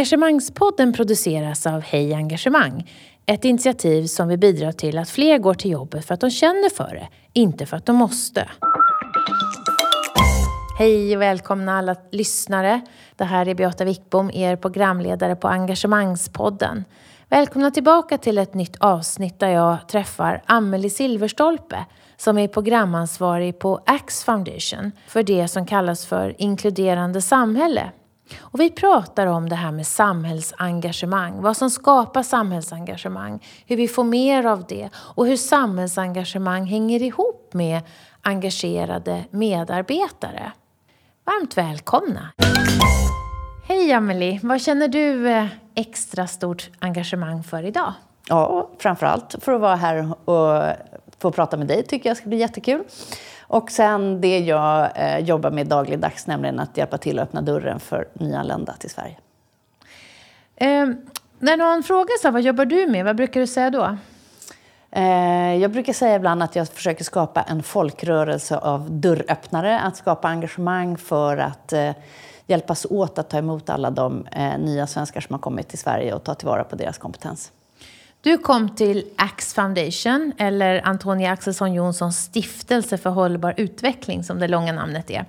Engagemangspodden produceras av Hej Engagemang. Ett initiativ som vill bidra till att fler går till jobbet för att de känner för det, inte för att de måste. Hej och välkomna alla lyssnare. Det här är Beata Wickbom, er programledare på Engagemangspodden. Välkomna tillbaka till ett nytt avsnitt där jag träffar Amelie Silverstolpe som är programansvarig på Axe Foundation för det som kallas för inkluderande samhälle. Och vi pratar om det här med samhällsengagemang, vad som skapar samhällsengagemang, hur vi får mer av det och hur samhällsengagemang hänger ihop med engagerade medarbetare. Varmt välkomna! Hej Amelie, vad känner du eh, extra stort engagemang för idag? Ja, framförallt för att vara här och få prata med dig tycker jag ska bli jättekul. Och sen det jag eh, jobbar med dagligdags, nämligen att hjälpa till att öppna dörren för nyanlända till Sverige. Eh, när någon frågar så vad jobbar du med, vad brukar du säga då? Eh, jag brukar säga ibland att jag försöker skapa en folkrörelse av dörröppnare, att skapa engagemang för att eh, hjälpas åt att ta emot alla de eh, nya svenskar som har kommit till Sverige och ta tillvara på deras kompetens. Du kom till Ax Foundation, eller Antonia Axelsson Johnsons stiftelse för hållbar utveckling, som det långa namnet är.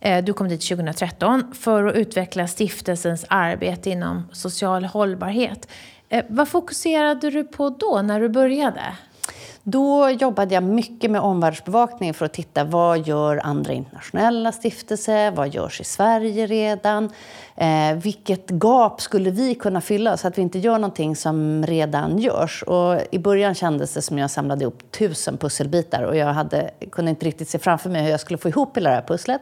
Eh, du kom dit 2013 för att utveckla stiftelsens arbete inom social hållbarhet. Eh, vad fokuserade du på då, när du började? Då jobbade jag mycket med omvärldsbevakning för att titta vad gör andra internationella stiftelser, vad görs i Sverige redan? Eh, vilket gap skulle vi kunna fylla så att vi inte gör någonting som redan görs? Och I början kändes det som jag samlade ihop tusen pusselbitar och jag hade, kunde inte riktigt se framför mig hur jag skulle få ihop hela det här pusslet.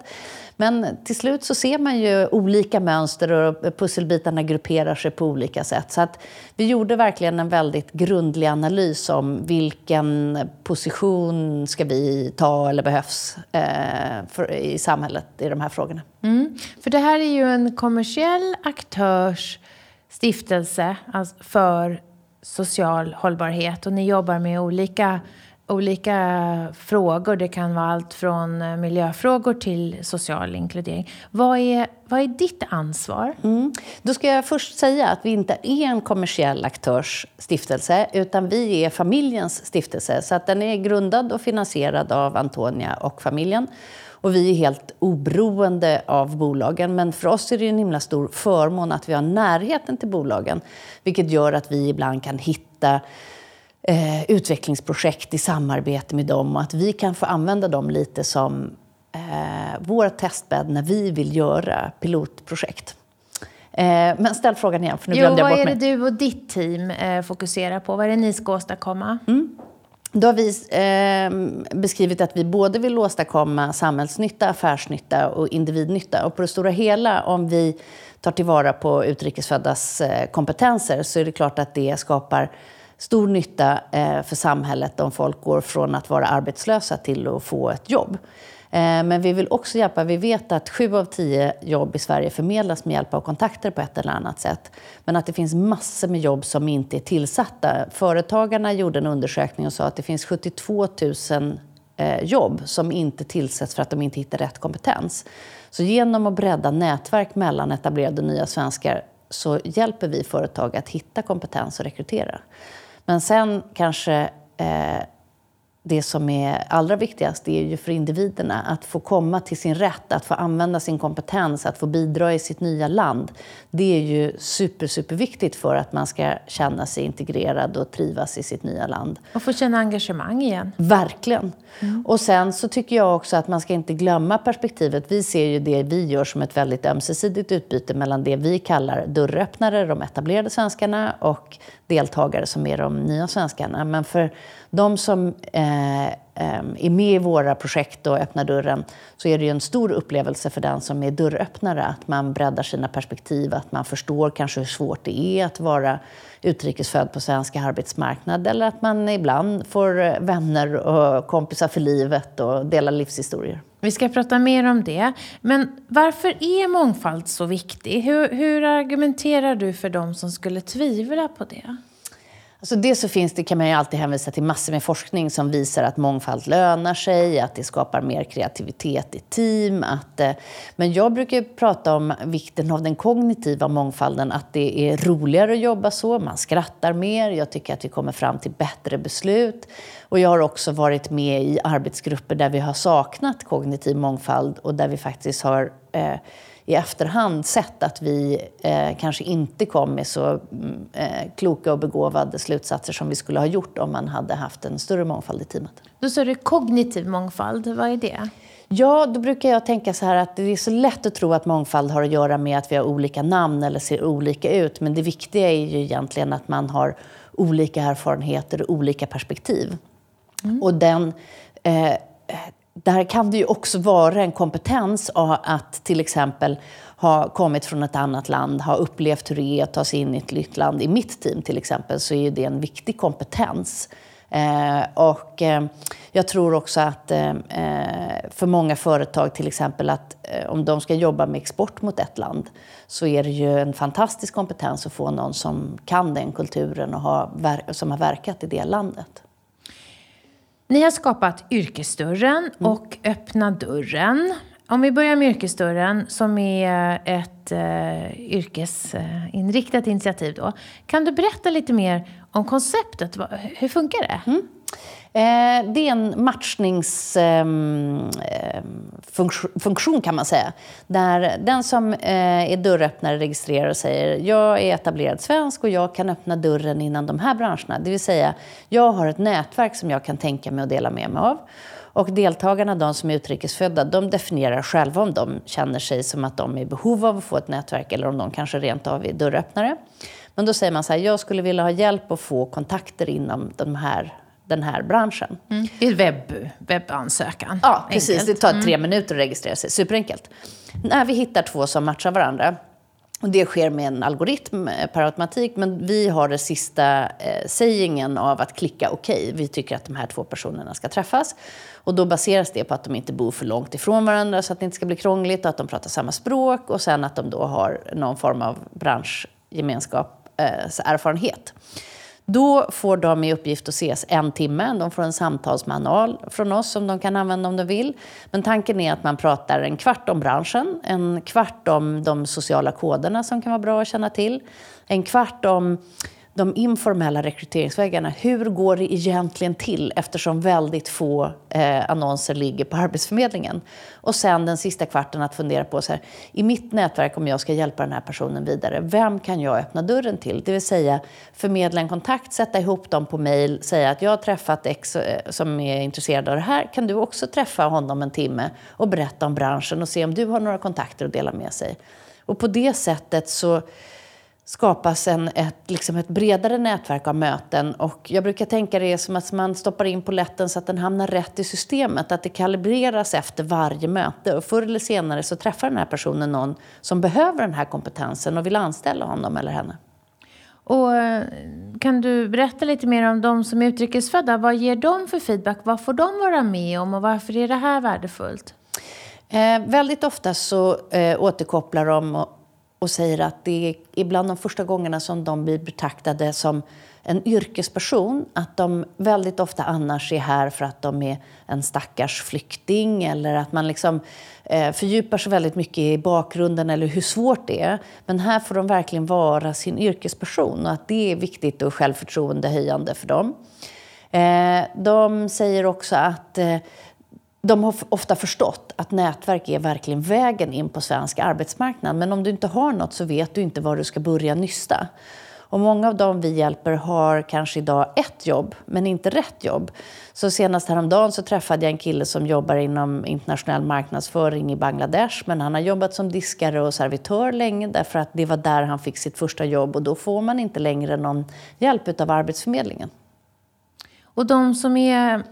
Men till slut så ser man ju olika mönster och pusselbitarna grupperar sig på olika sätt. Så att vi gjorde verkligen en väldigt grundlig analys om vilken position ska vi ta eller behövs eh, för, i samhället i de här frågorna. Mm. För det här är ju en kommersiell aktörs stiftelse alltså för social hållbarhet och ni jobbar med olika olika frågor. Det kan vara allt från eh, miljöfrågor till social inkludering. Vad är, vad är ditt ansvar? Mm. Då ska jag först säga att vi inte är en kommersiell aktörs stiftelse utan vi är familjens stiftelse. Så att den är grundad och finansierad av Antonia och familjen. Och vi är helt oberoende av bolagen. Men för oss är det en himla stor förmån att vi har närheten till bolagen. Vilket gör att vi ibland kan hitta eh, utvecklingsprojekt i samarbete med dem och att vi kan få använda dem lite som eh, vår testbädd när vi vill göra pilotprojekt. Eh, men ställ frågan igen, för nu jo, glömde jag bort mig. Vad är det du och ditt team eh, fokuserar på? Vad är det ni ska åstadkomma? Mm. Då har vi eh, beskrivit att vi både vill åstadkomma samhällsnytta, affärsnytta och individnytta. Och på det stora hela, om vi tar tillvara på utrikesföddas eh, kompetenser så är det klart att det skapar stor nytta eh, för samhället om folk går från att vara arbetslösa till att få ett jobb. Eh, men vi vill också hjälpa. Vi vet att sju av tio jobb i Sverige förmedlas med hjälp av kontakter på ett eller annat sätt. Men att det finns massor med jobb som inte är tillsatta. Företagarna gjorde en undersökning och sa att det finns 72 000 eh, jobb som inte tillsätts för att de inte hittar rätt kompetens. Så genom att bredda nätverk mellan etablerade och nya svenskar så hjälper vi företag att hitta kompetens och rekrytera. Men sen kanske eh, det som är allra viktigast är ju för individerna att få komma till sin rätt, att få använda sin kompetens, att få bidra i sitt nya land. Det är ju super, superviktigt för att man ska känna sig integrerad och trivas i sitt nya land. Och få känna engagemang igen. Verkligen. Mm. Och sen så tycker jag också att man ska inte glömma perspektivet. Vi ser ju det vi gör som ett väldigt ömsesidigt utbyte mellan det vi kallar dörröppnare, de etablerade svenskarna, och deltagare som är de nya svenskarna. Men för de som eh, ehm, är med i våra projekt och öppnar dörren så är det ju en stor upplevelse för den som är dörröppnare att man breddar sina perspektiv, att man förstår kanske hur svårt det är att vara utrikesfödd på svensk arbetsmarknad eller att man ibland får eh, vänner och kompisar för livet och delar livshistorier. Vi ska prata mer om det. Men varför är mångfald så viktig? Hur, hur argumenterar du för dem som skulle tvivla på det? Alltså det så finns det, kan man ju alltid hänvisa till massor med forskning som visar att mångfald lönar sig, att det skapar mer kreativitet i team. Att, eh, men jag brukar prata om vikten av den kognitiva mångfalden, att det är roligare att jobba så, man skrattar mer, jag tycker att vi kommer fram till bättre beslut. Och jag har också varit med i arbetsgrupper där vi har saknat kognitiv mångfald och där vi faktiskt har eh, i efterhand sett att vi eh, kanske inte kom med så mm, eh, kloka och begåvade slutsatser som vi skulle ha gjort om man hade haft en större mångfald i teamet. Då sa du kognitiv mångfald, vad är det? Ja, då brukar jag tänka så här att det är så lätt att tro att mångfald har att göra med att vi har olika namn eller ser olika ut. Men det viktiga är ju egentligen att man har olika erfarenheter och olika perspektiv. Mm. Och den, eh, där kan det ju också vara en kompetens att till exempel ha kommit från ett annat land, ha upplevt hur det är att ta sig in i ett nytt land. I mitt team till exempel så är det en viktig kompetens. Eh, och eh, jag tror också att eh, eh för många företag till exempel att eh, om de ska jobba med export mot ett land så är det ju en fantastisk kompetens att få någon som kan den kulturen och har, som har verkat i det landet. Ni har skapat Yrkesdörren mm. och Öppna dörren. Om vi börjar med Yrkesdörren som är ett eh, yrkesinriktat initiativ. Då. Kan du berätta lite mer om konceptet? Hur funkar det? Mm. Eh, det är en matchningsfunktion ehm, ehm, kan man säga. Där den som eh, är dörröppnare registrerar och säger jag är etablerad svensk och jag kan öppna dörren innan de här branscherna. Det vill säga, jag har ett nätverk som jag kan tänka mig att dela med mig av. Och deltagarna, de som är utrikesfödda, de definierar själva om de känner sig som att de är i behov av att få ett nätverk eller om de kanske rent av är dörröppnare. Men då säger man så här, jag skulle vilja ha hjälp att få kontakter inom de här den här branschen. Mm. Det är webb, webbansökan. Ja, precis. Enkelt. Det tar tre mm. minuter att registrera sig. Superenkelt. När vi hittar två som matchar varandra, och det sker med en algoritm eh, per automatik, men vi har den sista eh, sägningen av att klicka OK. Vi tycker att de här två personerna ska träffas. Och då baseras det på att de inte bor för långt ifrån varandra så att det inte ska bli krångligt, och att de pratar samma språk och sen att de då har någon form av branschgemenskap, eh, erfarenhet. Då får de i uppgift att ses en timme. De får en samtalsmanual från oss som de kan använda om de vill. Men tanken är att man pratar en kvart om branschen, en kvart om de sociala koderna som kan vara bra att känna till, en kvart om de informella rekryteringsvägarna. Hur går det egentligen till eftersom väldigt få eh, annonser ligger på Arbetsförmedlingen? Och sen den sista kvarten att fundera på så här, i mitt nätverk om jag ska hjälpa den här personen vidare, vem kan jag öppna dörren till? Det vill säga förmedla en kontakt, sätta ihop dem på mail, säga att jag har träffat X eh, som är intresserad av det här, kan du också träffa honom en timme och berätta om branschen och se om du har några kontakter att dela med sig. Och på det sättet så skapas en, ett, liksom ett bredare nätverk av möten. Och jag brukar tänka det som att man stoppar in poletten så att den hamnar rätt i systemet. Att det kalibreras efter varje möte. Och förr eller senare så träffar den här personen någon som behöver den här kompetensen och vill anställa honom eller henne. Och eh, kan du berätta lite mer om de som är utrikesfödda? Vad ger de för feedback? Vad får de vara med om och varför är det här värdefullt? Eh, väldigt ofta så eh, återkopplar de och och säger att det är bland de första gångerna som de blir betraktade som en yrkesperson. Att de väldigt ofta annars är här för att de är en stackars flykting eller att man liksom eh, fördjupar sig väldigt mycket i bakgrunden eller hur svårt det är. Men här får de verkligen vara sin yrkesperson och att det är viktigt och självförtroendehöjande för dem. Eh, de säger också att eh, de har ofta förstått att nätverk är verkligen vägen in på svensk arbetsmarknad. Men om du inte har något så vet du inte var du ska börja nysta. Och många av dem vi hjälper har kanske idag ett jobb, men inte rätt jobb. Så senast häromdagen så träffade jag en kille som jobbar inom internationell marknadsföring i Bangladesh. Men han har jobbat som diskare och servitör länge därför att det var där han fick sitt första jobb. Och då får man inte längre någon hjälp av Arbetsförmedlingen. Och de som är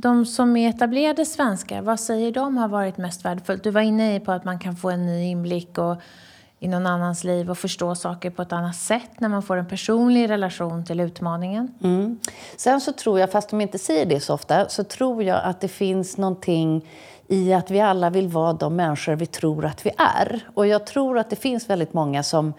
de som är etablerade svenskar, vad säger de har varit mest värdefullt? Du var inne på att man kan få en ny inblick och, i någon annans liv och förstå saker på ett annat sätt när man får en personlig relation till utmaningen. Mm. Sen så tror jag, fast de inte säger det så ofta, så tror jag att det finns någonting i att vi alla vill vara de människor vi tror att vi är. Och jag tror att det finns väldigt många som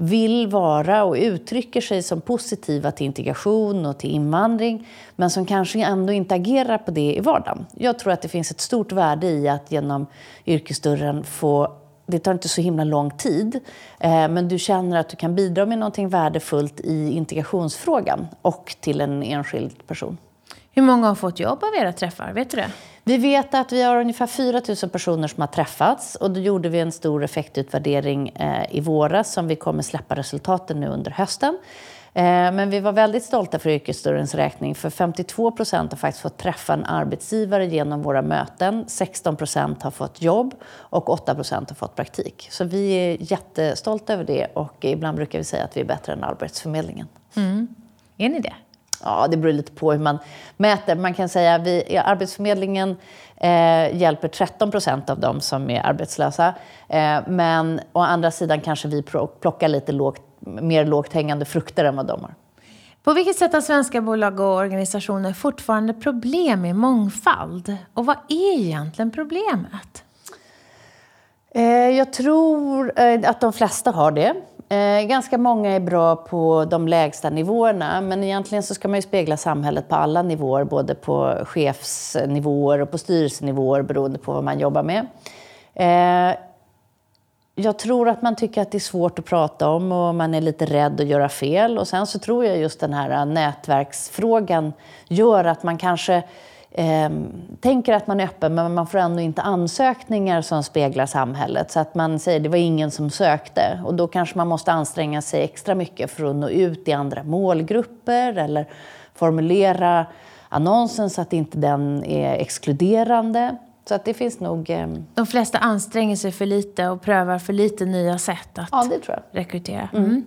vill vara och uttrycker sig som positiva till integration och till invandring men som kanske ändå inte agerar på det i vardagen. Jag tror att det finns ett stort värde i att genom yrkesdörren få det tar inte så himla lång tid, eh, men du känner att du kan bidra med något värdefullt i integrationsfrågan och till en enskild person. Hur många har fått jobb av era träffar? Vet du det? Vi vet att vi har ungefär 4 000 personer som har träffats och då gjorde vi en stor effektutvärdering eh, i våras som vi kommer släppa resultaten nu under hösten. Eh, men vi var väldigt stolta för yrkesdörrens räkning för 52 procent har faktiskt fått träffa en arbetsgivare genom våra möten. 16 procent har fått jobb och 8 procent har fått praktik. Så vi är jättestolta över det och ibland brukar vi säga att vi är bättre än Arbetsförmedlingen. Mm. Är ni det? Ja, det beror lite på hur man mäter. Man kan säga att Arbetsförmedlingen eh, hjälper 13 procent av dem som är arbetslösa. Eh, men å andra sidan kanske vi plockar lite lågt, mer lågt hängande frukter än vad de har. På vilket sätt har svenska bolag och organisationer fortfarande problem med mångfald? Och vad är egentligen problemet? Eh, jag tror eh, att de flesta har det. Eh, ganska många är bra på de lägsta nivåerna men egentligen så ska man ju spegla samhället på alla nivåer, både på chefsnivåer och på styrelsenivåer beroende på vad man jobbar med. Eh, jag tror att man tycker att det är svårt att prata om och man är lite rädd att göra fel. Och sen så tror jag just den här nätverksfrågan gör att man kanske eh, tänker att man är öppen men man får ändå inte ansökningar som speglar samhället. Så att man säger det var ingen som sökte och då kanske man måste anstränga sig extra mycket för att nå ut i andra målgrupper eller formulera annonsen så att inte den är exkluderande. Så att det finns nog... Eh... De flesta anstränger sig för lite och prövar för lite nya sätt att ja, rekrytera. Mm. Mm.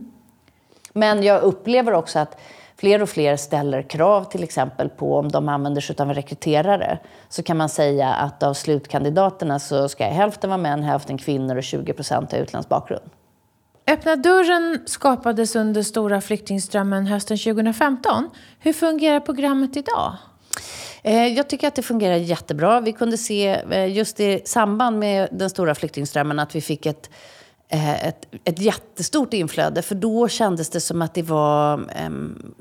Men jag upplever också att fler och fler ställer krav till exempel på om de använder sig av en rekryterare så kan man säga att av slutkandidaterna så ska hälften vara män, hälften kvinnor och 20 procent ha utländsk bakgrund. Öppna dörren skapades under stora flyktingströmmen hösten 2015. Hur fungerar programmet idag? Eh, jag tycker att det fungerar jättebra. Vi kunde se eh, just i samband med den stora flyktingströmmen att vi fick ett Eh, ett, ett jättestort inflöde. För då kändes det som att det var, eh,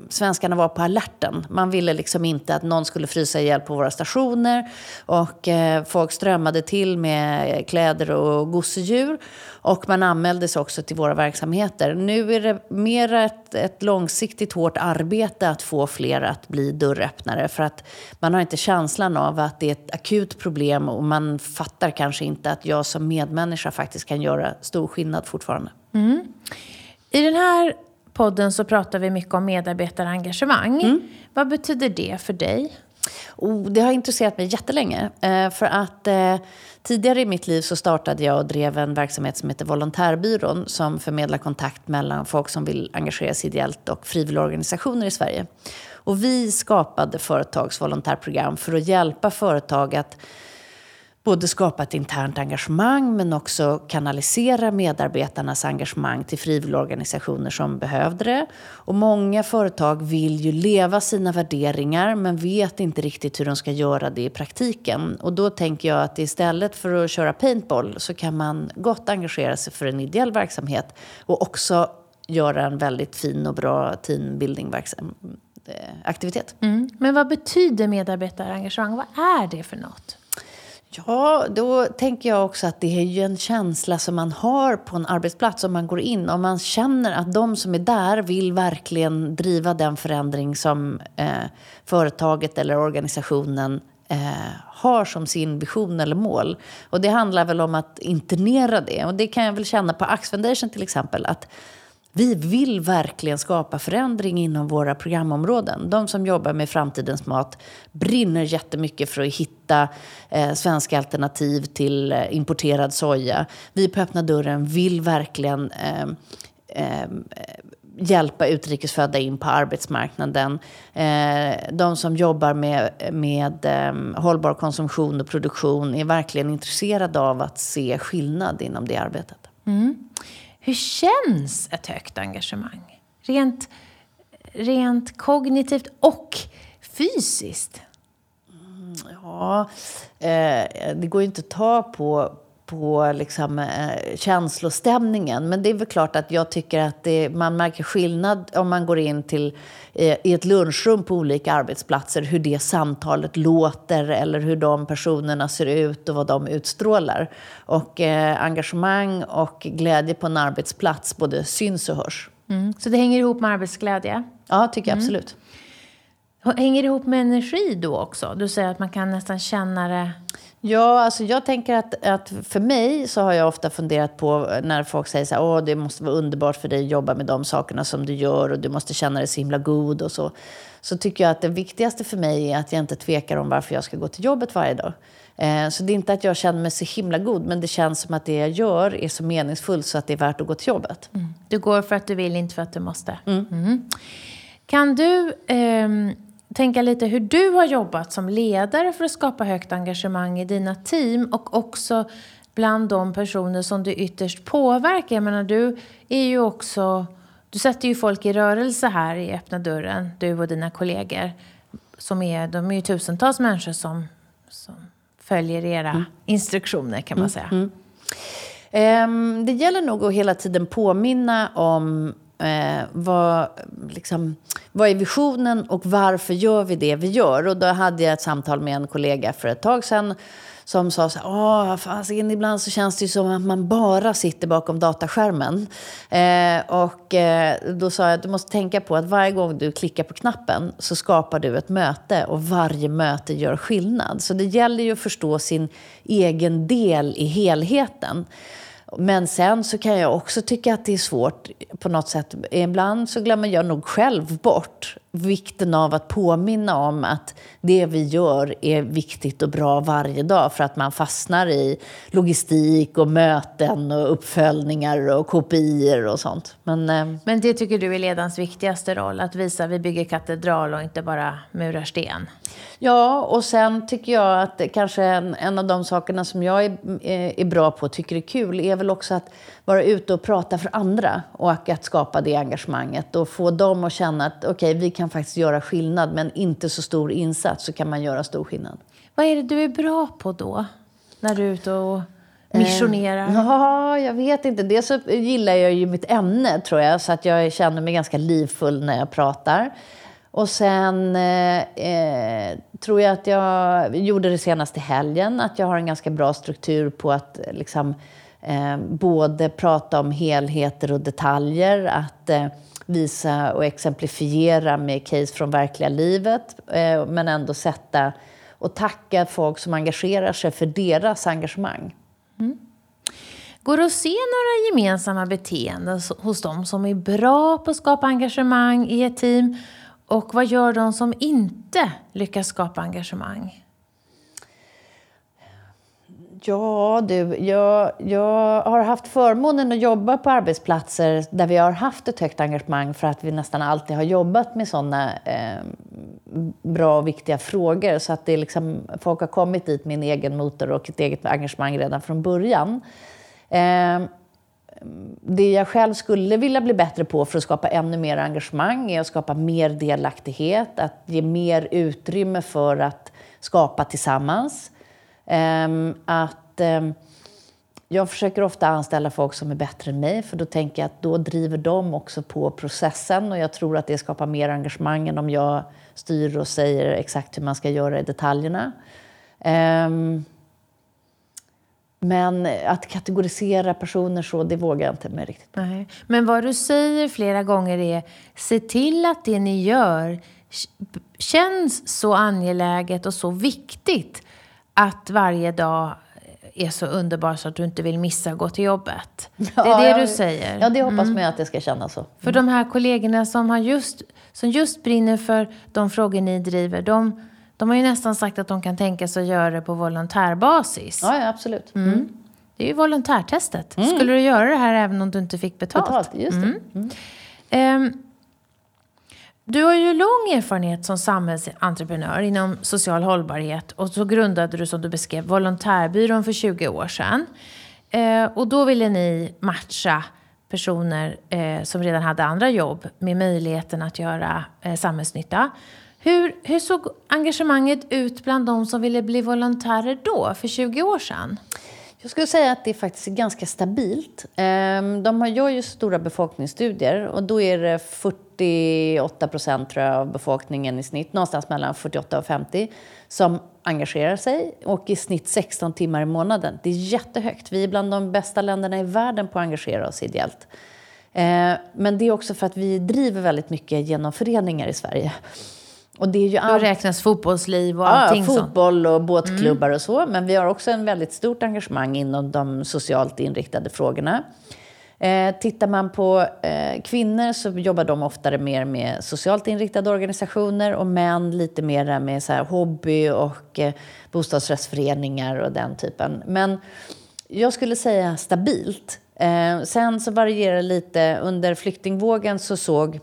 svenskarna var på alerten. Man ville liksom inte att någon skulle frysa ihjäl på våra stationer. Och eh, folk strömmade till med kläder och gosedjur. Och man anmälde sig också till våra verksamheter. Nu är det mer ett, ett långsiktigt hårt arbete att få fler att bli dörröppnare. För att man har inte känslan av att det är ett akut problem och man fattar kanske inte att jag som medmänniska faktiskt kan göra stor skillnad fortfarande. Mm. I den här podden så pratar vi mycket om medarbetarengagemang. Mm. Vad betyder det för dig? Oh, det har intresserat mig jättelänge. Eh, för att eh, tidigare i mitt liv så startade jag och drev en verksamhet som heter Volontärbyrån som förmedlar kontakt mellan folk som vill engagera sig ideellt och frivilligorganisationer i Sverige. Och vi skapade företagsvolontärprogram för att hjälpa företag att både skapa ett internt engagemang men också kanalisera medarbetarnas engagemang till frivilligorganisationer som behövde det. Och många företag vill ju leva sina värderingar men vet inte riktigt hur de ska göra det i praktiken. Och då tänker jag att istället för att köra paintball så kan man gott engagera sig för en ideell verksamhet och också göra en väldigt fin och bra teambuilding eh, aktivitet. Mm. Men vad betyder medarbetarengagemang? Vad är det för något? Ja, då tänker jag också att det är ju en känsla som man har på en arbetsplats om man går in. Om man känner att de som är där vill verkligen driva den förändring som eh, företaget eller organisationen eh, har som sin vision eller mål. Och det handlar väl om att internera det. Och det kan jag väl känna på Ax Foundation till exempel. att vi vill verkligen skapa förändring inom våra programområden. De som jobbar med framtidens mat brinner jättemycket för att hitta eh, svenska alternativ till eh, importerad soja. Vi på Öppna dörren vill verkligen eh, eh, hjälpa utrikesfödda in på arbetsmarknaden. Eh, de som jobbar med, med eh, hållbar konsumtion och produktion är verkligen intresserade av att se skillnad inom det arbetet. Mm. Hur känns ett högt engagemang? Rent, rent kognitivt och fysiskt? Mm, ja, eh, det går ju inte att ta på, på liksom, eh, känslostämningen. Men det är väl klart att jag tycker att det, man märker skillnad om man går in till, eh, i ett lunchrum på olika arbetsplatser, hur det samtalet låter eller hur de personerna ser ut och vad de utstrålar. Och eh, engagemang och glädje på en arbetsplats både syns och hörs. Mm. Så det hänger ihop med arbetsglädje? Ja, tycker jag mm. absolut. Hänger det ihop med energi då också? Du säger att man kan nästan känna det Ja, alltså jag tänker att, att för mig så har jag ofta funderat på när folk säger så här, åh det måste vara underbart för dig att jobba med de sakerna som du gör och du måste känna dig så himla god och så. Så tycker jag att det viktigaste för mig är att jag inte tvekar om varför jag ska gå till jobbet varje dag. Eh, så det är inte att jag känner mig så himla god, men det känns som att det jag gör är så meningsfullt så att det är värt att gå till jobbet. Mm. Du går för att du vill, inte för att du måste. Mm. Mm. Kan du... Eh, tänka lite hur du har jobbat som ledare för att skapa högt engagemang i dina team och också bland de personer som du ytterst påverkar. Jag menar, du är ju också... Du sätter ju folk i rörelse här i Öppna dörren, du och dina kollegor. Som är, de är ju tusentals människor som, som följer era mm. instruktioner kan man mm, säga. Mm. Um, det gäller nog att hela tiden påminna om Eh, vad, liksom, vad är visionen och varför gör vi det vi gör? Och då hade jag ett samtal med en kollega för ett tag sedan som sa så här, fasiken, ibland så känns det ju som att man bara sitter bakom dataskärmen. Eh, och eh, då sa jag att du måste tänka på att varje gång du klickar på knappen så skapar du ett möte och varje möte gör skillnad. Så det gäller ju att förstå sin egen del i helheten. Men sen så kan jag också tycka att det är svårt på något sätt. Ibland så glömmer jag nog själv bort vikten av att påminna om att det vi gör är viktigt och bra varje dag för att man fastnar i logistik och möten och uppföljningar och kopior och sånt. Men, eh, Men det tycker du är ledarens viktigaste roll? Att visa att vi bygger katedral och inte bara murar sten? Ja, och sen tycker jag att kanske en, en av de sakerna som jag är, är bra på och tycker är kul är väl också att vara ute och prata för andra och att skapa det engagemanget och få dem att känna att okej, okay, vi kan faktiskt göra skillnad men inte så stor insats så kan man göra stor skillnad. Vad är det du är bra på då? När du är ute och missionerar? Eh, ja, jag vet inte. Dels så gillar jag ju mitt ämne tror jag så att jag känner mig ganska livfull när jag pratar. Och sen eh, eh, tror jag att jag gjorde det senaste helgen, att jag har en ganska bra struktur på att liksom, eh, både prata om helheter och detaljer, att eh, visa och exemplifiera med case från verkliga livet, eh, men ändå sätta och tacka folk som engagerar sig för deras engagemang. Mm. Går det att se några gemensamma beteenden hos dem som är bra på att skapa engagemang i ett team och vad gör de som inte lyckas skapa engagemang? Ja, du, jag, jag har haft förmånen att jobba på arbetsplatser där vi har haft ett högt engagemang för att vi nästan alltid har jobbat med sådana eh, bra och viktiga frågor. Så att det liksom, folk har kommit dit med en egen motor och ett eget engagemang redan från början. Eh, det jag själv skulle vilja bli bättre på för att skapa ännu mer engagemang är att skapa mer delaktighet, att ge mer utrymme för att skapa tillsammans. Ehm, att, ehm, jag försöker ofta anställa folk som är bättre än mig för då tänker jag att då driver de också på processen och jag tror att det skapar mer engagemang än om jag styr och säger exakt hur man ska göra i detaljerna. Ehm, men att kategorisera personer så, det vågar jag inte med riktigt. Nej. Men vad du säger flera gånger är, se till att det ni gör känns så angeläget och så viktigt att varje dag är så underbar så att du inte vill missa att gå till jobbet. Ja, det är det du säger. Ja, det hoppas mm. man att det ska kännas så. Mm. För de här kollegorna som, har just, som just brinner för de frågor ni driver, de de har ju nästan sagt att de kan tänka sig att göra det på volontärbasis. Ja, ja absolut. Mm. Mm. Det är ju volontärtestet. Mm. Skulle du göra det här även om du inte fick betalt? Betalt, just det. Um, du har ju lång erfarenhet som samhällsentreprenör inom social hållbarhet och så grundade du, som du beskrev, Volontärbyrån för 20 år sedan. Eh, och då ville ni matcha personer eh, som redan hade andra jobb med möjligheten att göra eh, samhällsnytta. Hur, hur såg engagemanget ut bland de som ville bli volontärer då, för 20 år sedan? Jag skulle säga att det faktiskt är ganska stabilt. Ehm, de gör ju stora befolkningsstudier och då är det 48 procent tror jag, av befolkningen i snitt, någonstans mellan 48 och 50, som engagerar sig och i snitt 16 timmar i månaden. Det är jättehögt. Vi är bland de bästa länderna i världen på att engagera oss ideellt. Ehm, men det är också för att vi driver väldigt mycket genom föreningar i Sverige. Och det är ju all... Då räknas fotbollsliv och allting ja, fotboll och båtklubbar mm. och så. Men vi har också en väldigt stort engagemang inom de socialt inriktade frågorna. Eh, tittar man på eh, kvinnor så jobbar de oftare mer med socialt inriktade organisationer och män lite mer med så här, hobby och eh, bostadsrättsföreningar och den typen. Men jag skulle säga stabilt. Eh, sen så varierar det lite. Under flyktingvågen så såg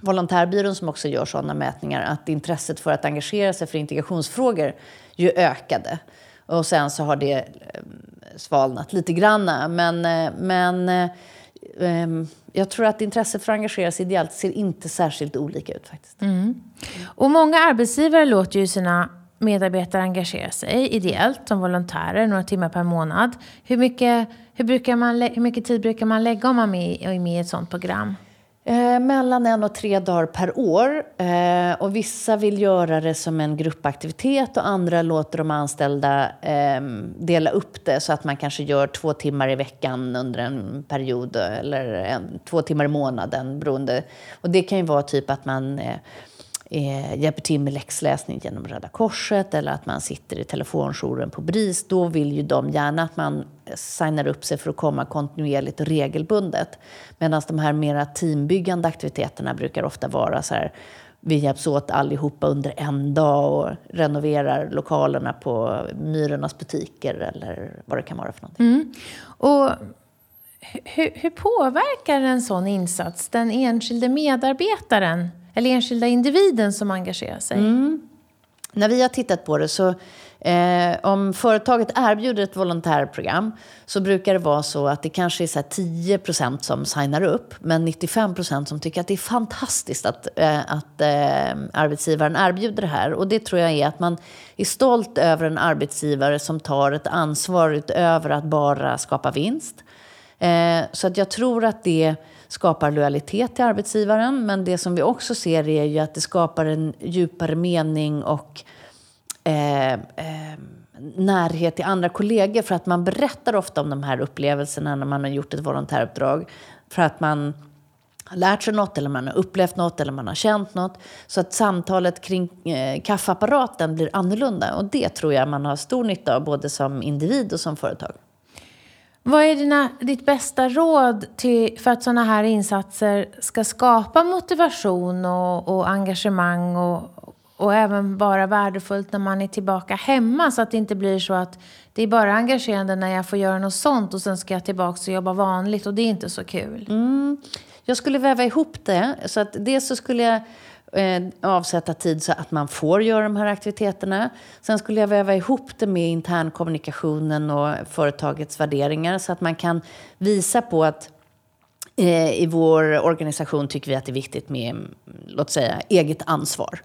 Volontärbyrån som också gör sådana mätningar att intresset för att engagera sig för integrationsfrågor ju ökade. Och sen så har det eh, svalnat lite grann. Men, eh, men eh, ehm, jag tror att intresset för att engagera sig ideellt ser inte särskilt olika ut faktiskt. Mm. Och många arbetsgivare låter ju sina medarbetare engagera sig ideellt som volontärer några timmar per månad. Hur mycket, hur brukar man, hur mycket tid brukar man lägga om man är med i ett sådant program? Eh, mellan en och tre dagar per år. Eh, och vissa vill göra det som en gruppaktivitet och andra låter de anställda eh, dela upp det så att man kanske gör två timmar i veckan under en period eh, eller en, två timmar i månaden. Beroende. Och det kan ju vara typ att man eh, eh, hjälper till med läxläsning genom Röda Korset eller att man sitter i telefonjouren på BRIS, då vill ju de gärna att man signar upp sig för att komma kontinuerligt och regelbundet. Medan de här mera teambyggande aktiviteterna brukar ofta vara så här vi hjälps åt allihopa under en dag och renoverar lokalerna på Myrornas butiker eller vad det kan vara för någonting. Mm. Och hur, hur påverkar en sån insats den enskilde medarbetaren eller enskilda individen som engagerar sig? Mm. När vi har tittat på det så Eh, om företaget erbjuder ett volontärprogram så brukar det vara så att det kanske är så 10% som signar upp men 95% som tycker att det är fantastiskt att, eh, att eh, arbetsgivaren erbjuder det här. Och det tror jag är att man är stolt över en arbetsgivare som tar ett ansvar utöver att bara skapa vinst. Eh, så att jag tror att det skapar lojalitet till arbetsgivaren. Men det som vi också ser är ju att det skapar en djupare mening och eh, eh, närhet till andra kollegor. För att man berättar ofta om de här upplevelserna när man har gjort ett volontäruppdrag. För att man har lärt sig något, eller man har upplevt något, eller man har känt något. Så att samtalet kring eh, kaffeapparaten blir annorlunda. Och det tror jag man har stor nytta av, både som individ och som företag. Vad är dina, ditt bästa råd till, för att sådana här insatser ska skapa motivation och, och engagemang och, och även vara värdefullt när man är tillbaka hemma så att det inte blir så att det är bara engagerande när jag får göra något sånt och sen ska jag tillbaka och jobba vanligt och det är inte så kul. Mm. Jag skulle väva ihop det. Så att dels så skulle jag eh, avsätta tid så att man får göra de här aktiviteterna. Sen skulle jag väva ihop det med internkommunikationen och företagets värderingar så att man kan visa på att eh, i vår organisation tycker vi att det är viktigt med, låt säga, eget ansvar.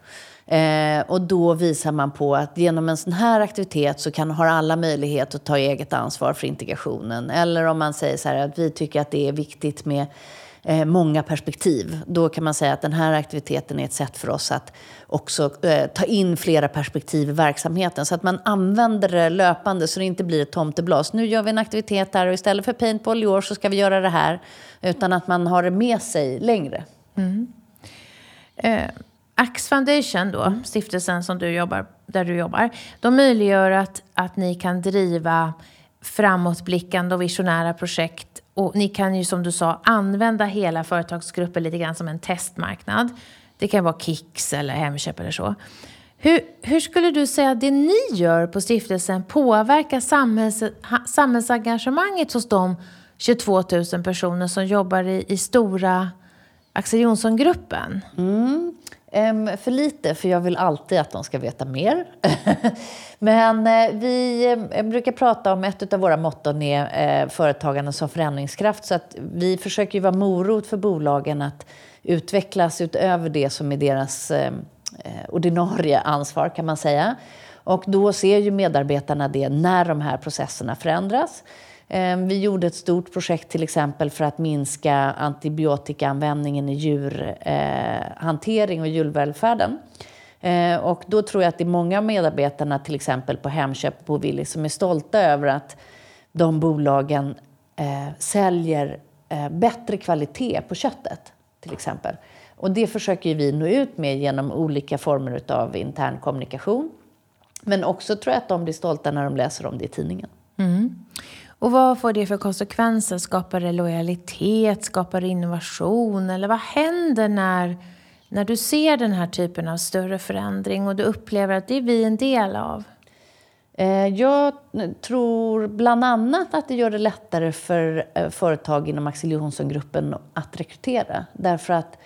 Eh, och då visar man på att genom en sån här aktivitet så kan, har alla möjlighet att ta eget ansvar för integrationen. Eller om man säger så här att vi tycker att det är viktigt med eh, många perspektiv. Då kan man säga att den här aktiviteten är ett sätt för oss att också eh, ta in flera perspektiv i verksamheten. Så att man använder det löpande så det inte blir ett tomteblas. Nu gör vi en aktivitet här och istället för paintball i år så ska vi göra det här. Utan att man har det med sig längre. Mm. Eh, Ax Foundation då, mm. stiftelsen som du jobbar, där du jobbar, de möjliggör att, att ni kan driva framåtblickande och visionära projekt och ni kan ju som du sa använda hela företagsgruppen lite grann som en testmarknad. Det kan vara Kicks eller Hemköp eller så. Hur, hur skulle du säga att det ni gör på stiftelsen påverkar samhälls, samhällsengagemanget hos de 22 000 personer som jobbar i, i stora Axel Jonsson-gruppen? Mm. För lite, för jag vill alltid att de ska veta mer. Men eh, vi eh, brukar prata om ett av våra motton är eh, företagande som förändringskraft. Så att vi försöker ju vara morot för bolagen att utvecklas utöver det som är deras ordinarie ansvar kan man säga. Och då ser ju medarbetarna det när de här processerna förändras. Ehm, vi gjorde ett stort projekt till exempel för att minska antibiotikaanvändningen i djurhantering eh, och djurvälfärden. Eh, och då tror jag att det är många av medarbetarna, till exempel på Hemköp och Willys, som är stolta över att de bolagen eh, säljer eh, bättre kvalitet på köttet, till exempel. Och det försöker vi nå ut med genom olika former av intern kommunikation. Men också tror jag att de blir stolta när de läser om det i tidningen. Mm. Och vad får det för konsekvenser? Skapar det lojalitet? Skapar det innovation? Eller vad händer när, när du ser den här typen av större förändring och du upplever att det är vi en del av? Eh, jag tror bland annat att det gör det lättare för eh, företag inom Axel Johnson-gruppen att rekrytera. Därför att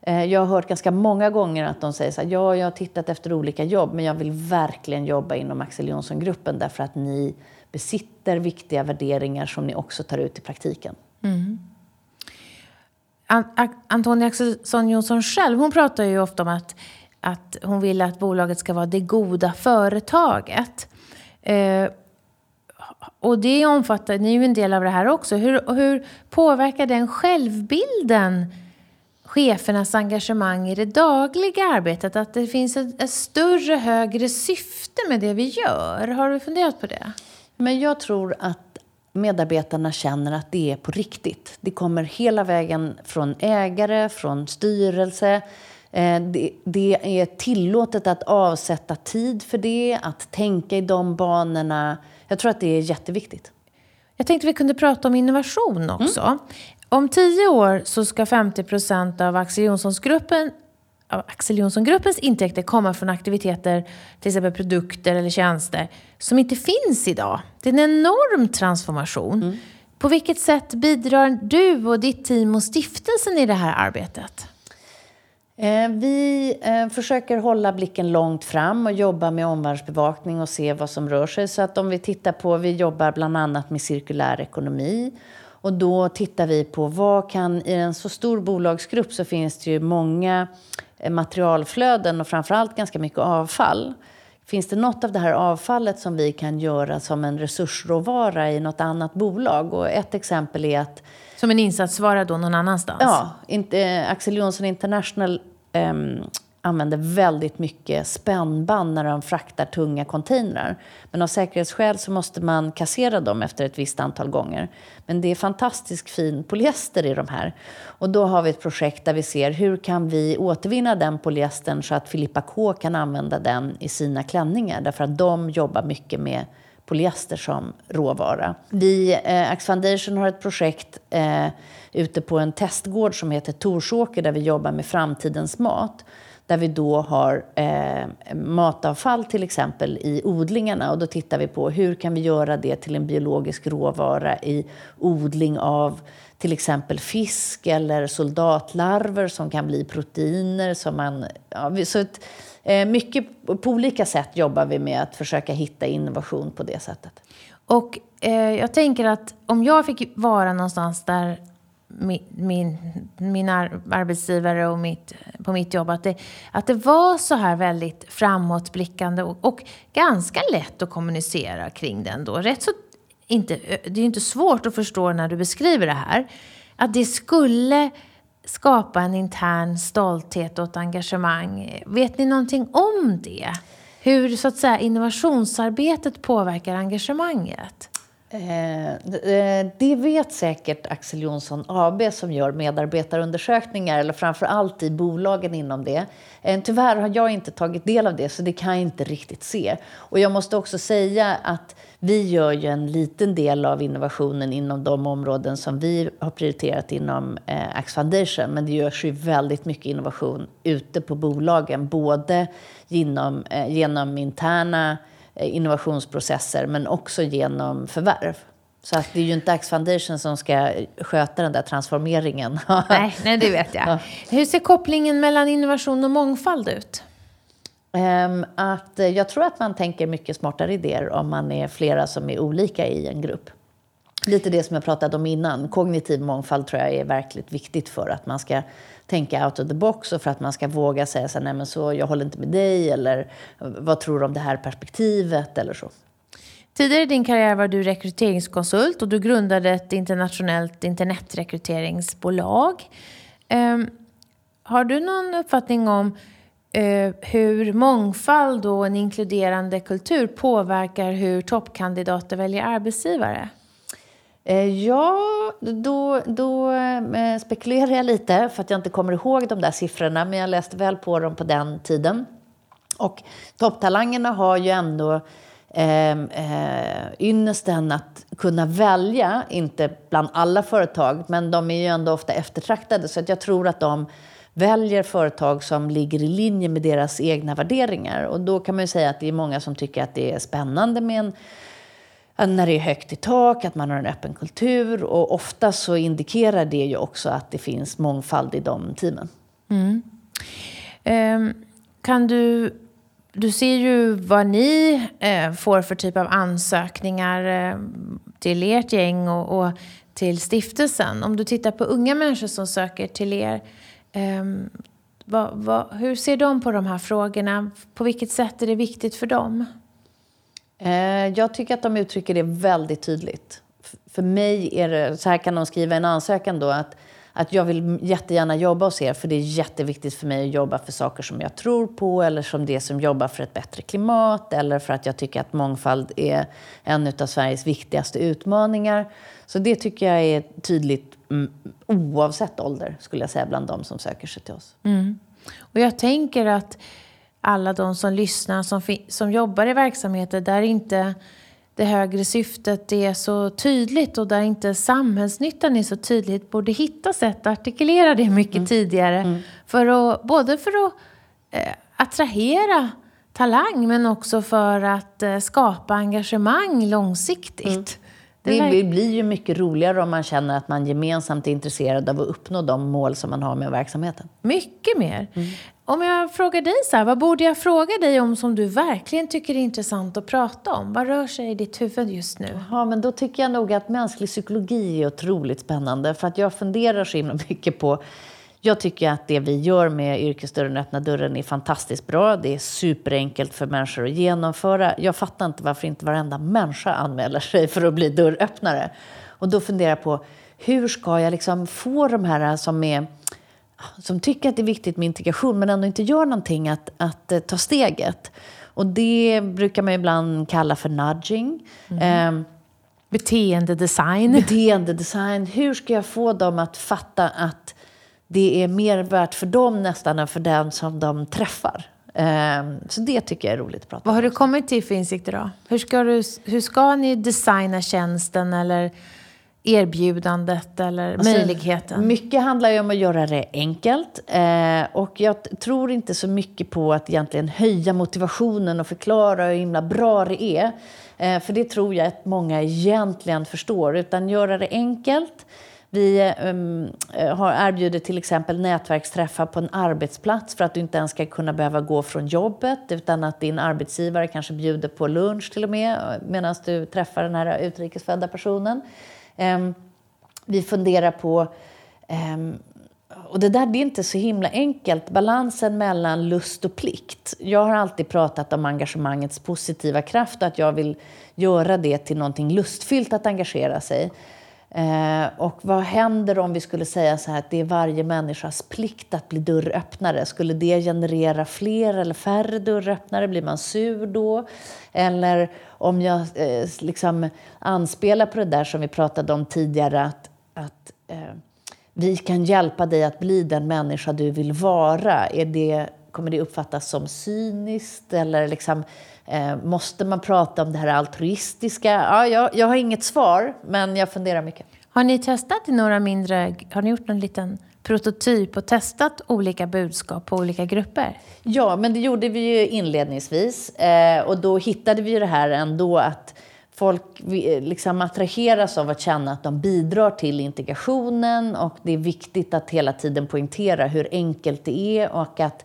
eh, jag har hört ganska många gånger att de säger så här, ja, jag har tittat efter olika jobb, men jag vill verkligen jobba inom Axel Johnson-gruppen därför att ni besitter viktiga värderingar som ni också tar ut i praktiken. Mm. Antonia Axelsson Jonsson själv, hon pratar ju ofta om att, att hon vill att bolaget ska vara det goda företaget. Eh, och det omfattar, ni är ju en del av det här också. Hur, hur påverkar den självbilden chefernas engagemang i det dagliga arbetet? Att det finns ett, ett större, högre syfte med det vi gör. Har du funderat på det? Men jag tror att medarbetarna känner att det är på riktigt. Det kommer hela vägen från ägare, från styrelse. Eh, det är tillåtet att avsätta tid för det, att tänka i de banorna. Jag tror att det är jätteviktigt. Jag tänkte vi kunde prata om innovation också. Mm. Om tio år så ska 50 procent av Axel Johnsson-gruppen Axel Johnson-gruppens intäkter komma från aktiviteter, till exempel produkter eller tjänster, som inte finns idag. Det är en enorm transformation. Mm. På vilket sätt bidrar du och ditt team och stiftelsen i det här arbetet? Eh, vi eh, försöker hålla blicken långt fram och jobba med omvärldsbevakning och se vad som rör sig. Så att om vi tittar på, vi jobbar bland annat med cirkulär ekonomi och då tittar vi på vad kan, i en så stor bolagsgrupp så finns det ju många eh, materialflöden och framförallt ganska mycket avfall. Finns det något av det här avfallet som vi kan göra som en resursråvara i något annat bolag? Och ett exempel är att... Som en insatsvara då någon annanstans? Ja, inte, Axel Johnson International um, använder väldigt mycket spännband när de fraktar tunga containrar. Men av säkerhetsskäl så måste man kassera dem efter ett visst antal gånger. Men det är fantastiskt fin polyester i de här. Och då har vi ett projekt där vi ser hur kan vi återvinna den polyestern så att Filippa K kan använda den i sina klänningar. Därför att de jobbar mycket med polyester som råvara. Vi, eh, Axe Foundation har ett projekt eh, ute på en testgård som heter Torsåker där vi jobbar med framtidens mat där vi då har eh, matavfall till exempel i odlingarna och då tittar vi på hur kan vi göra det till en biologisk råvara i odling av till exempel fisk eller soldatlarver som kan bli proteiner. Som man, ja, så ett, eh, mycket på olika sätt jobbar vi med att försöka hitta innovation på det sättet. Och eh, jag tänker att om jag fick vara någonstans där min, min, min arbetsgivare och mitt, på mitt jobb att det, att det var så här väldigt framåtblickande och, och ganska lätt att kommunicera kring den då. Rätt så, inte, det är ju inte svårt att förstå när du beskriver det här. Att det skulle skapa en intern stolthet och ett engagemang. Vet ni någonting om det? Hur så att säga, innovationsarbetet påverkar engagemanget? Eh, eh, det vet säkert Axel Jonsson AB som gör medarbetarundersökningar, eller framför allt i bolagen inom det. Eh, tyvärr har jag inte tagit del av det, så det kan jag inte riktigt se. Och jag måste också säga att vi gör ju en liten del av innovationen inom de områden som vi har prioriterat inom eh, Ax Foundation. Men det görs ju väldigt mycket innovation ute på bolagen, både genom, eh, genom interna innovationsprocesser men också genom förvärv. Så att det är ju inte Ax Foundation som ska sköta den där transformeringen. nej, nej, det vet jag. Ja. Hur ser kopplingen mellan innovation och mångfald ut? Um, att, eh, jag tror att man tänker mycket smartare idéer om man är flera som är olika i en grupp. Lite det som jag pratade om innan. Kognitiv mångfald tror jag är verkligt viktigt för att man ska tänka out of the box och för att man ska våga säga så nej men så, jag håller inte med dig eller vad tror du om det här perspektivet eller så. Tidigare i din karriär var du rekryteringskonsult och du grundade ett internationellt internetrekryteringsbolag. Um, har du någon uppfattning om uh, hur mångfald och en inkluderande kultur påverkar hur toppkandidater väljer arbetsgivare? Eh, ja, då, då eh, spekulerar jag lite för att jag inte kommer ihåg de där siffrorna men jag läste väl på dem på den tiden. Och topptalangerna har ju ändå eh, eh, ynnesten att kunna välja, inte bland alla företag, men de är ju ändå ofta eftertraktade. Så att jag tror att de väljer företag som ligger i linje med deras egna värderingar. Och då kan man ju säga att det är många som tycker att det är spännande med en när det är högt i tak, att man har en öppen kultur. Och ofta så indikerar det ju också att det finns mångfald i de teamen. Mm. Eh, kan du du ser ju vad ni eh, får för typ av ansökningar eh, till ert gäng och, och, till stiftelsen. Om du tittar på unga människor som söker till er, eh, vad, vad, hur ser de på de här frågorna? På vilket sätt är det viktigt för dem? Eh, jag tycker att de uttrycker det väldigt tydligt. För mig är det, så här kan de skriva en ansökan då, att att jag vill jättegärna jobba hos er för det är jätteviktigt för mig att jobba för saker som jag tror på eller som det som jobbar för ett bättre klimat eller för att jag tycker att mångfald är en av Sveriges viktigaste utmaningar. Så det tycker jag är tydligt mm, oavsett ålder skulle jag säga bland de som söker sig till oss. Mm. Och jag tänker att alla de som lyssnar som, som jobbar i verksamheter där inte det högre syftet är så tydligt och där inte samhällsnyttan är så tydligt borde hitta sätt att artikulera det mycket mm. tidigare. Mm. För att, både för att eh, attrahera talang men också för att eh, skapa engagemang långsiktigt. Mm. Det, blir ju mycket roligare om man känner att man gemensamt är intresserad av att uppnå de mål som man har med verksamheten. Mycket mer. Mm. Om jag frågar dig så här, vad borde jag fråga dig om som du verkligen tycker är intressant att prata om? Vad rör sig i ditt huvud just nu? Ja, men då tycker jag nog att mänsklig psykologi är otroligt spännande. För att jag funderar så himla mycket på jag tycker att det vi gör med Yrkesdörren öppna dörren är fantastiskt bra. Det är superenkelt för människor att genomföra. Jag fattar inte varför inte varenda människa anmäler sig för att bli dörröppnare. Och då funderar jag på hur ska jag liksom få de här som är som tycker att det är viktigt med integration men ändå inte gör någonting att, att uh, ta steget. Och det brukar man ibland kalla för nudging. Mm. Um, Beteendedesign. Beteendedesign. Hur ska jag få dem att fatta att det är mer värt för dem nästan än för den som de träffar? Um, så det tycker jag är roligt att prata Vad har du kommit till för insikter då? Hur ska, du, hur ska ni designa tjänsten eller erbjudandet eller alltså, möjligheten? Mycket handlar ju om att göra det enkelt. Eh, och jag tror inte så mycket på att egentligen höja motivationen och förklara hur himla bra det är. Eh, för det tror jag att många egentligen förstår. Utan göra det enkelt. Vi um, har erbjudit till exempel nätverksträffar på en arbetsplats för att du inte ens ska kunna behöva gå från jobbet utan att din arbetsgivare kanske bjuder på lunch till och med eh, medan du träffar den här utrikesfödda personen. Um, vi funderar på... Um, och det där det är inte så himla enkelt, balansen mellan lust och plikt. Jag har alltid pratat om engagemangets positiva kraft och att jag vill göra det till någonting lustfyllt att engagera sig. Eh, och vad händer om vi skulle säga så här att det är varje människas plikt att bli dörröppnare? Skulle det generera fler eller färre dörröppnare? Blir man sur då? Eller om jag eh, liksom anspelar på det där som vi pratade om tidigare att, att eh, vi kan hjälpa dig att bli den människa du vill vara. Är det, kommer det uppfattas som cyniskt? Eller liksom, eh, måste man prata om det här altruistiska? Ja, jag, jag har inget svar, men jag funderar mycket. Har ni testat i några mindre... Har ni gjort en liten prototyp och testat olika budskap på olika grupper? Ja, men det gjorde vi ju inledningsvis. Eh, och då hittade vi ju det här ändå att folk liksom attraheras av att känna att de bidrar till integrationen och det är viktigt att hela tiden poängtera hur enkelt det är och att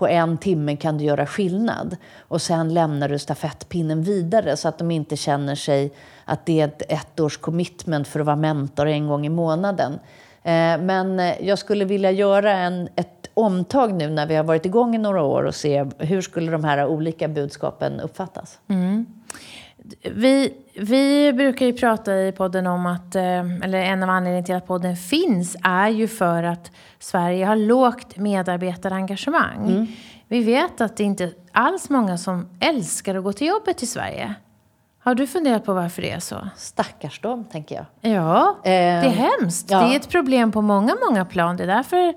på en timme kan du göra skillnad. Och sen lämnar du stafettpinnen vidare så att de inte känner sig att det är ett ettårs commitment för att vara mentor en gång i månaden. Eh, men eh, jag skulle vilja göra en, ett omtag nu när vi har varit igång i några år och se hur skulle de här olika budskapen uppfattas. Mm. Vi, vi brukar ju prata i podden om att, eh, eller en av anledningarna till att podden finns är ju för att Sverige har lågt medarbetarengagemang. Mm. Vi vet att det inte alls många som älskar att gå till jobbet i Sverige. Har du funderat på varför det är så? Stackars dem, tänker jag. Ja, det är eh, hemskt. Ja. Det är ett problem på många, många plan. Det är därför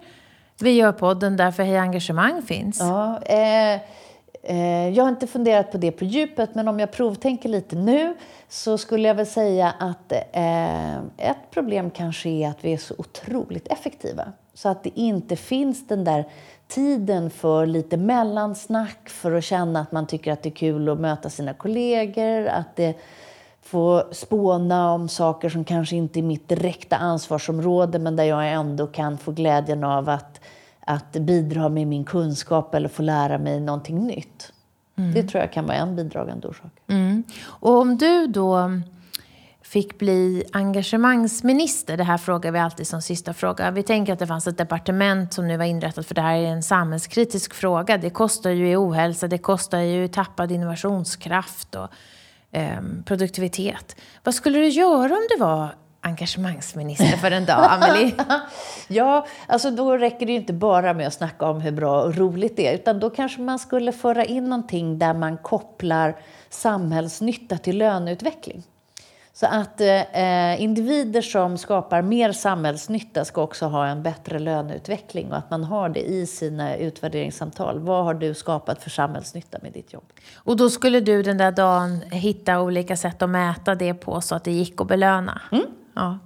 vi gör podden, därför Hej Engagemang finns. Ja, eh, eh, jag har inte funderat på det på djupet, men om jag provtänker lite nu så skulle jag väl säga att eh, ett problem kanske är att vi är så otroligt effektiva. Så att det inte finns den där tiden för lite mellansnack, för att känna att man tycker att det är kul att möta sina kollegor, att det får spåna om saker som kanske inte är mitt direkta ansvarsområde men där jag ändå kan få glädjen av att, att bidra med min kunskap eller få lära mig någonting nytt. Mm. Det tror jag kan vara en bidragande orsak. Mm. Och om du då fick bli engagemangsminister. Det här frågar vi alltid som sista fråga. Vi tänker att det fanns ett departement som nu var inrättat för det här är en samhällskritisk fråga. Det kostar ju i ohälsa, det kostar ju tappad innovationskraft och eh, produktivitet. Vad skulle du göra om du var engagemangsminister för en dag, Amelie? ja, alltså då räcker det ju inte bara med att snacka om hur bra och roligt det är, utan då kanske man skulle föra in någonting där man kopplar samhällsnytta till löneutveckling. Så att eh, individer som skapar mer samhällsnytta ska också ha en bättre löneutveckling och att man har det i sina utvärderingssamtal. Vad har du skapat för samhällsnytta med ditt jobb? Och då skulle du den där dagen hitta olika sätt att mäta det på så att det gick att belöna? Mm. Ja.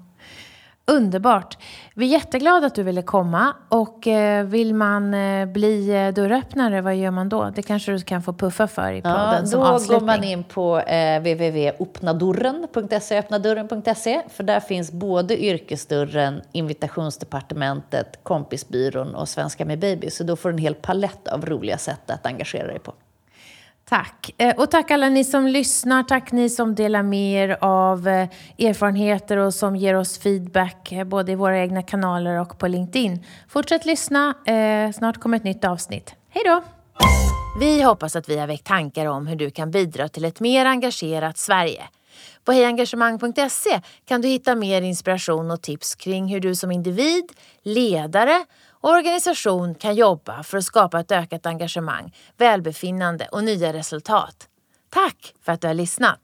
Underbart. Vi är jätteglada att du ville komma. Och eh, vill man eh, bli eh, dörröppnare, vad gör man då? Det kanske du kan få puffa för i podden ja, som avslutning. Då går man in på eh, öppnadurren.se. För där finns både Yrkesdörren, Invitationsdepartementet, Kompisbyrån och Svenska med baby. Så då får du en hel palett av roliga sätt att engagera dig på. Tack. Eh, och tack alla ni som lyssnar. Tack ni som delar med er av eh, erfarenheter och som ger oss feedback eh, både i våra egna kanaler och på LinkedIn. Fortsätt lyssna. Snart kommer ett nytt avsnitt. Hej då! Vi hoppas att vi har väckt tankar om hur du kan bidra till ett mer engagerat Sverige. På hejengagemang.se kan du hitta mer inspiration och tips kring hur du som individ, ledare organisation kan jobba för att skapa ett ökat engagemang, välbefinnande och nya resultat. Tack för att du har lyssnat!